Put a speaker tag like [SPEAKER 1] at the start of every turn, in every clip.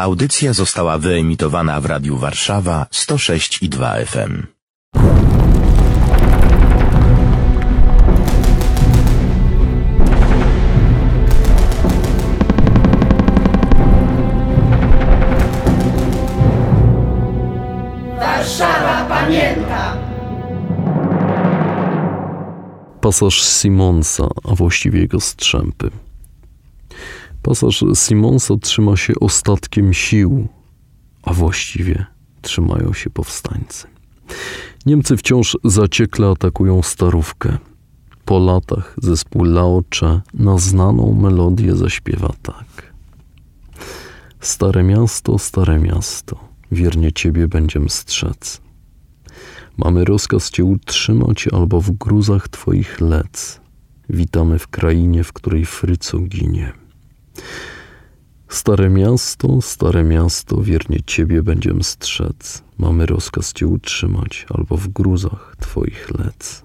[SPEAKER 1] Audycja została wyemitowana w Radiu Warszawa 106 i 2 FM.
[SPEAKER 2] Warszawa pamięta!
[SPEAKER 3] Pasaż Simonsa, a właściwie jego strzępy. Pasaż Simonsa trzyma się ostatkiem sił, a właściwie trzymają się powstańcy. Niemcy wciąż zaciekle atakują starówkę. Po latach zespół Laocze na znaną melodię zaśpiewa tak. Stare miasto, stare miasto, wiernie ciebie będziem strzec. Mamy rozkaz cię utrzymać albo w gruzach twoich lec. Witamy w krainie, w której fryco ginie. Stare miasto, stare miasto, wiernie ciebie będziem strzec. Mamy rozkaz cię utrzymać albo w gruzach twoich lec.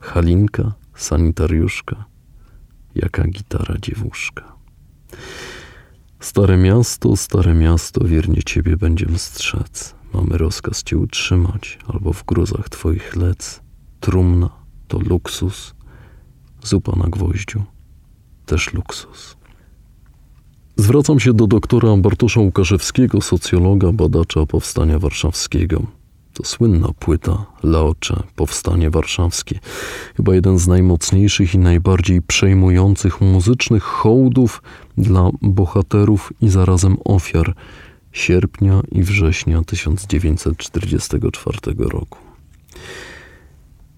[SPEAKER 3] Halinka, sanitariuszka, jaka gitara dziewuszka. Stare miasto, stare miasto, wiernie ciebie będziem strzec. Mamy rozkaz cię utrzymać, albo w gruzach twoich lec. Trumna to luksus, zupa na gwoździu też luksus. Zwracam się do doktora Bartosza Łukaszewskiego, socjologa, badacza powstania warszawskiego. To słynna płyta Laocze, Powstanie Warszawskie. Chyba jeden z najmocniejszych i najbardziej przejmujących muzycznych hołdów dla bohaterów i zarazem ofiar sierpnia i września 1944 roku.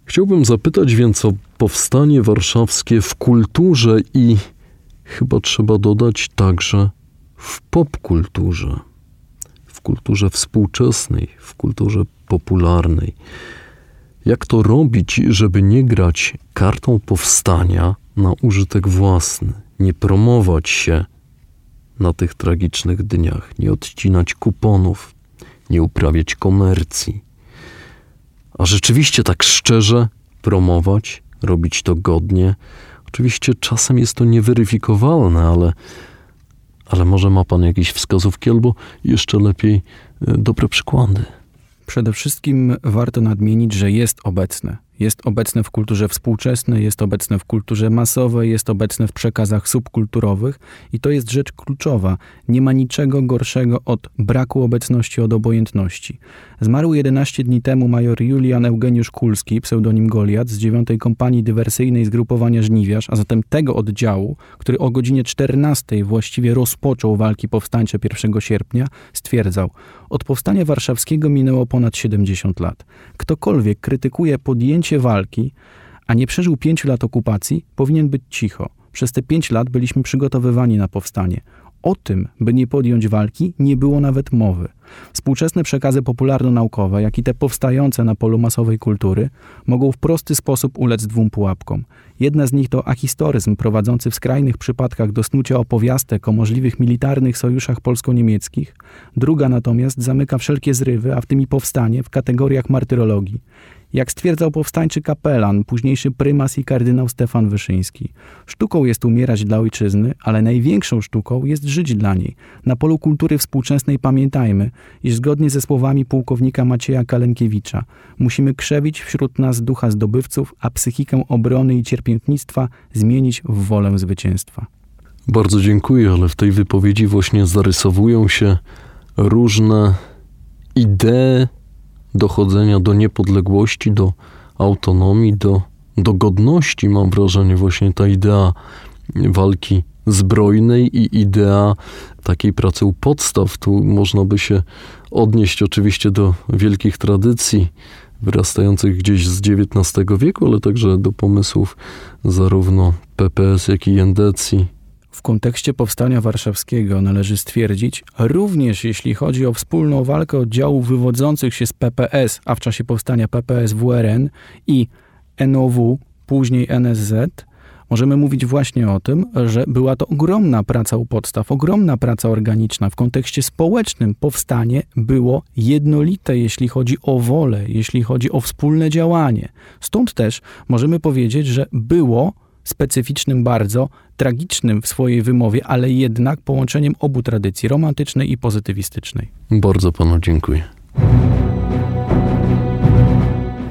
[SPEAKER 3] Chciałbym zapytać więc o powstanie warszawskie w kulturze i chyba trzeba dodać także w popkulturze, w kulturze współczesnej, w kulturze popularnej. Jak to robić, żeby nie grać kartą powstania na użytek własny, nie promować się na tych tragicznych dniach, nie odcinać kuponów, nie uprawiać komercji, a rzeczywiście tak szczerze promować, robić to godnie. Oczywiście czasem jest to nieweryfikowalne, ale, ale może ma Pan jakieś wskazówki albo jeszcze lepiej e, dobre przykłady.
[SPEAKER 4] Przede wszystkim warto nadmienić, że jest obecne. Jest obecne w kulturze współczesnej, jest obecne w kulturze masowej, jest obecne w przekazach subkulturowych i to jest rzecz kluczowa. Nie ma niczego gorszego od braku obecności, od obojętności. Zmarł 11 dni temu major Julian Eugeniusz Kulski, pseudonim Goliat, z 9 Kompanii Dywersyjnej Zgrupowania Żniwiarz, a zatem tego oddziału, który o godzinie 14 właściwie rozpoczął walki powstańcze 1 sierpnia, stwierdzał: Od powstania warszawskiego minęło ponad 70 lat. Ktokolwiek krytykuje podjęcie walki, a nie przeżył pięciu lat okupacji, powinien być cicho. Przez te pięć lat byliśmy przygotowywani na powstanie. O tym, by nie podjąć walki, nie było nawet mowy. Współczesne przekazy popularno-naukowe, jak i te powstające na polu masowej kultury, mogą w prosty sposób ulec dwóm pułapkom. Jedna z nich to ahistoryzm prowadzący w skrajnych przypadkach do snucia opowiastek o możliwych militarnych sojuszach polsko-niemieckich, druga natomiast zamyka wszelkie zrywy, a w tym i powstanie, w kategoriach martyrologii. Jak stwierdzał powstańczy kapelan, późniejszy prymas i kardynał Stefan Wyszyński. Sztuką jest umierać dla ojczyzny, ale największą sztuką jest żyć dla niej. Na polu kultury współczesnej pamiętajmy, iż zgodnie ze słowami pułkownika Macieja Kalenkiewicza, musimy krzewić wśród nas ducha zdobywców, a psychikę obrony i cierpiętnictwa zmienić w wolę zwycięstwa.
[SPEAKER 3] Bardzo dziękuję, ale w tej wypowiedzi właśnie zarysowują się różne idee dochodzenia do niepodległości, do autonomii, do, do godności. Mam wrażenie, właśnie ta idea walki zbrojnej i idea takiej pracy u podstaw. Tu można by się odnieść oczywiście do wielkich tradycji wyrastających gdzieś z XIX wieku, ale także do pomysłów zarówno PPS, jak i Jendecji.
[SPEAKER 4] W kontekście powstania warszawskiego należy stwierdzić, również jeśli chodzi o wspólną walkę oddziałów wywodzących się z PPS, a w czasie powstania PPS WRN i NOW, później NSZ, możemy mówić właśnie o tym, że była to ogromna praca u podstaw, ogromna praca organiczna. W kontekście społecznym powstanie było jednolite, jeśli chodzi o wolę, jeśli chodzi o wspólne działanie. Stąd też możemy powiedzieć, że było specyficznym bardzo, tragicznym w swojej wymowie, ale jednak połączeniem obu tradycji, romantycznej i pozytywistycznej.
[SPEAKER 3] Bardzo panu dziękuję.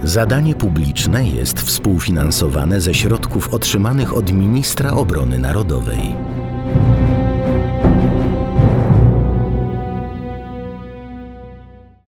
[SPEAKER 1] Zadanie publiczne jest współfinansowane ze środków otrzymanych od Ministra Obrony Narodowej.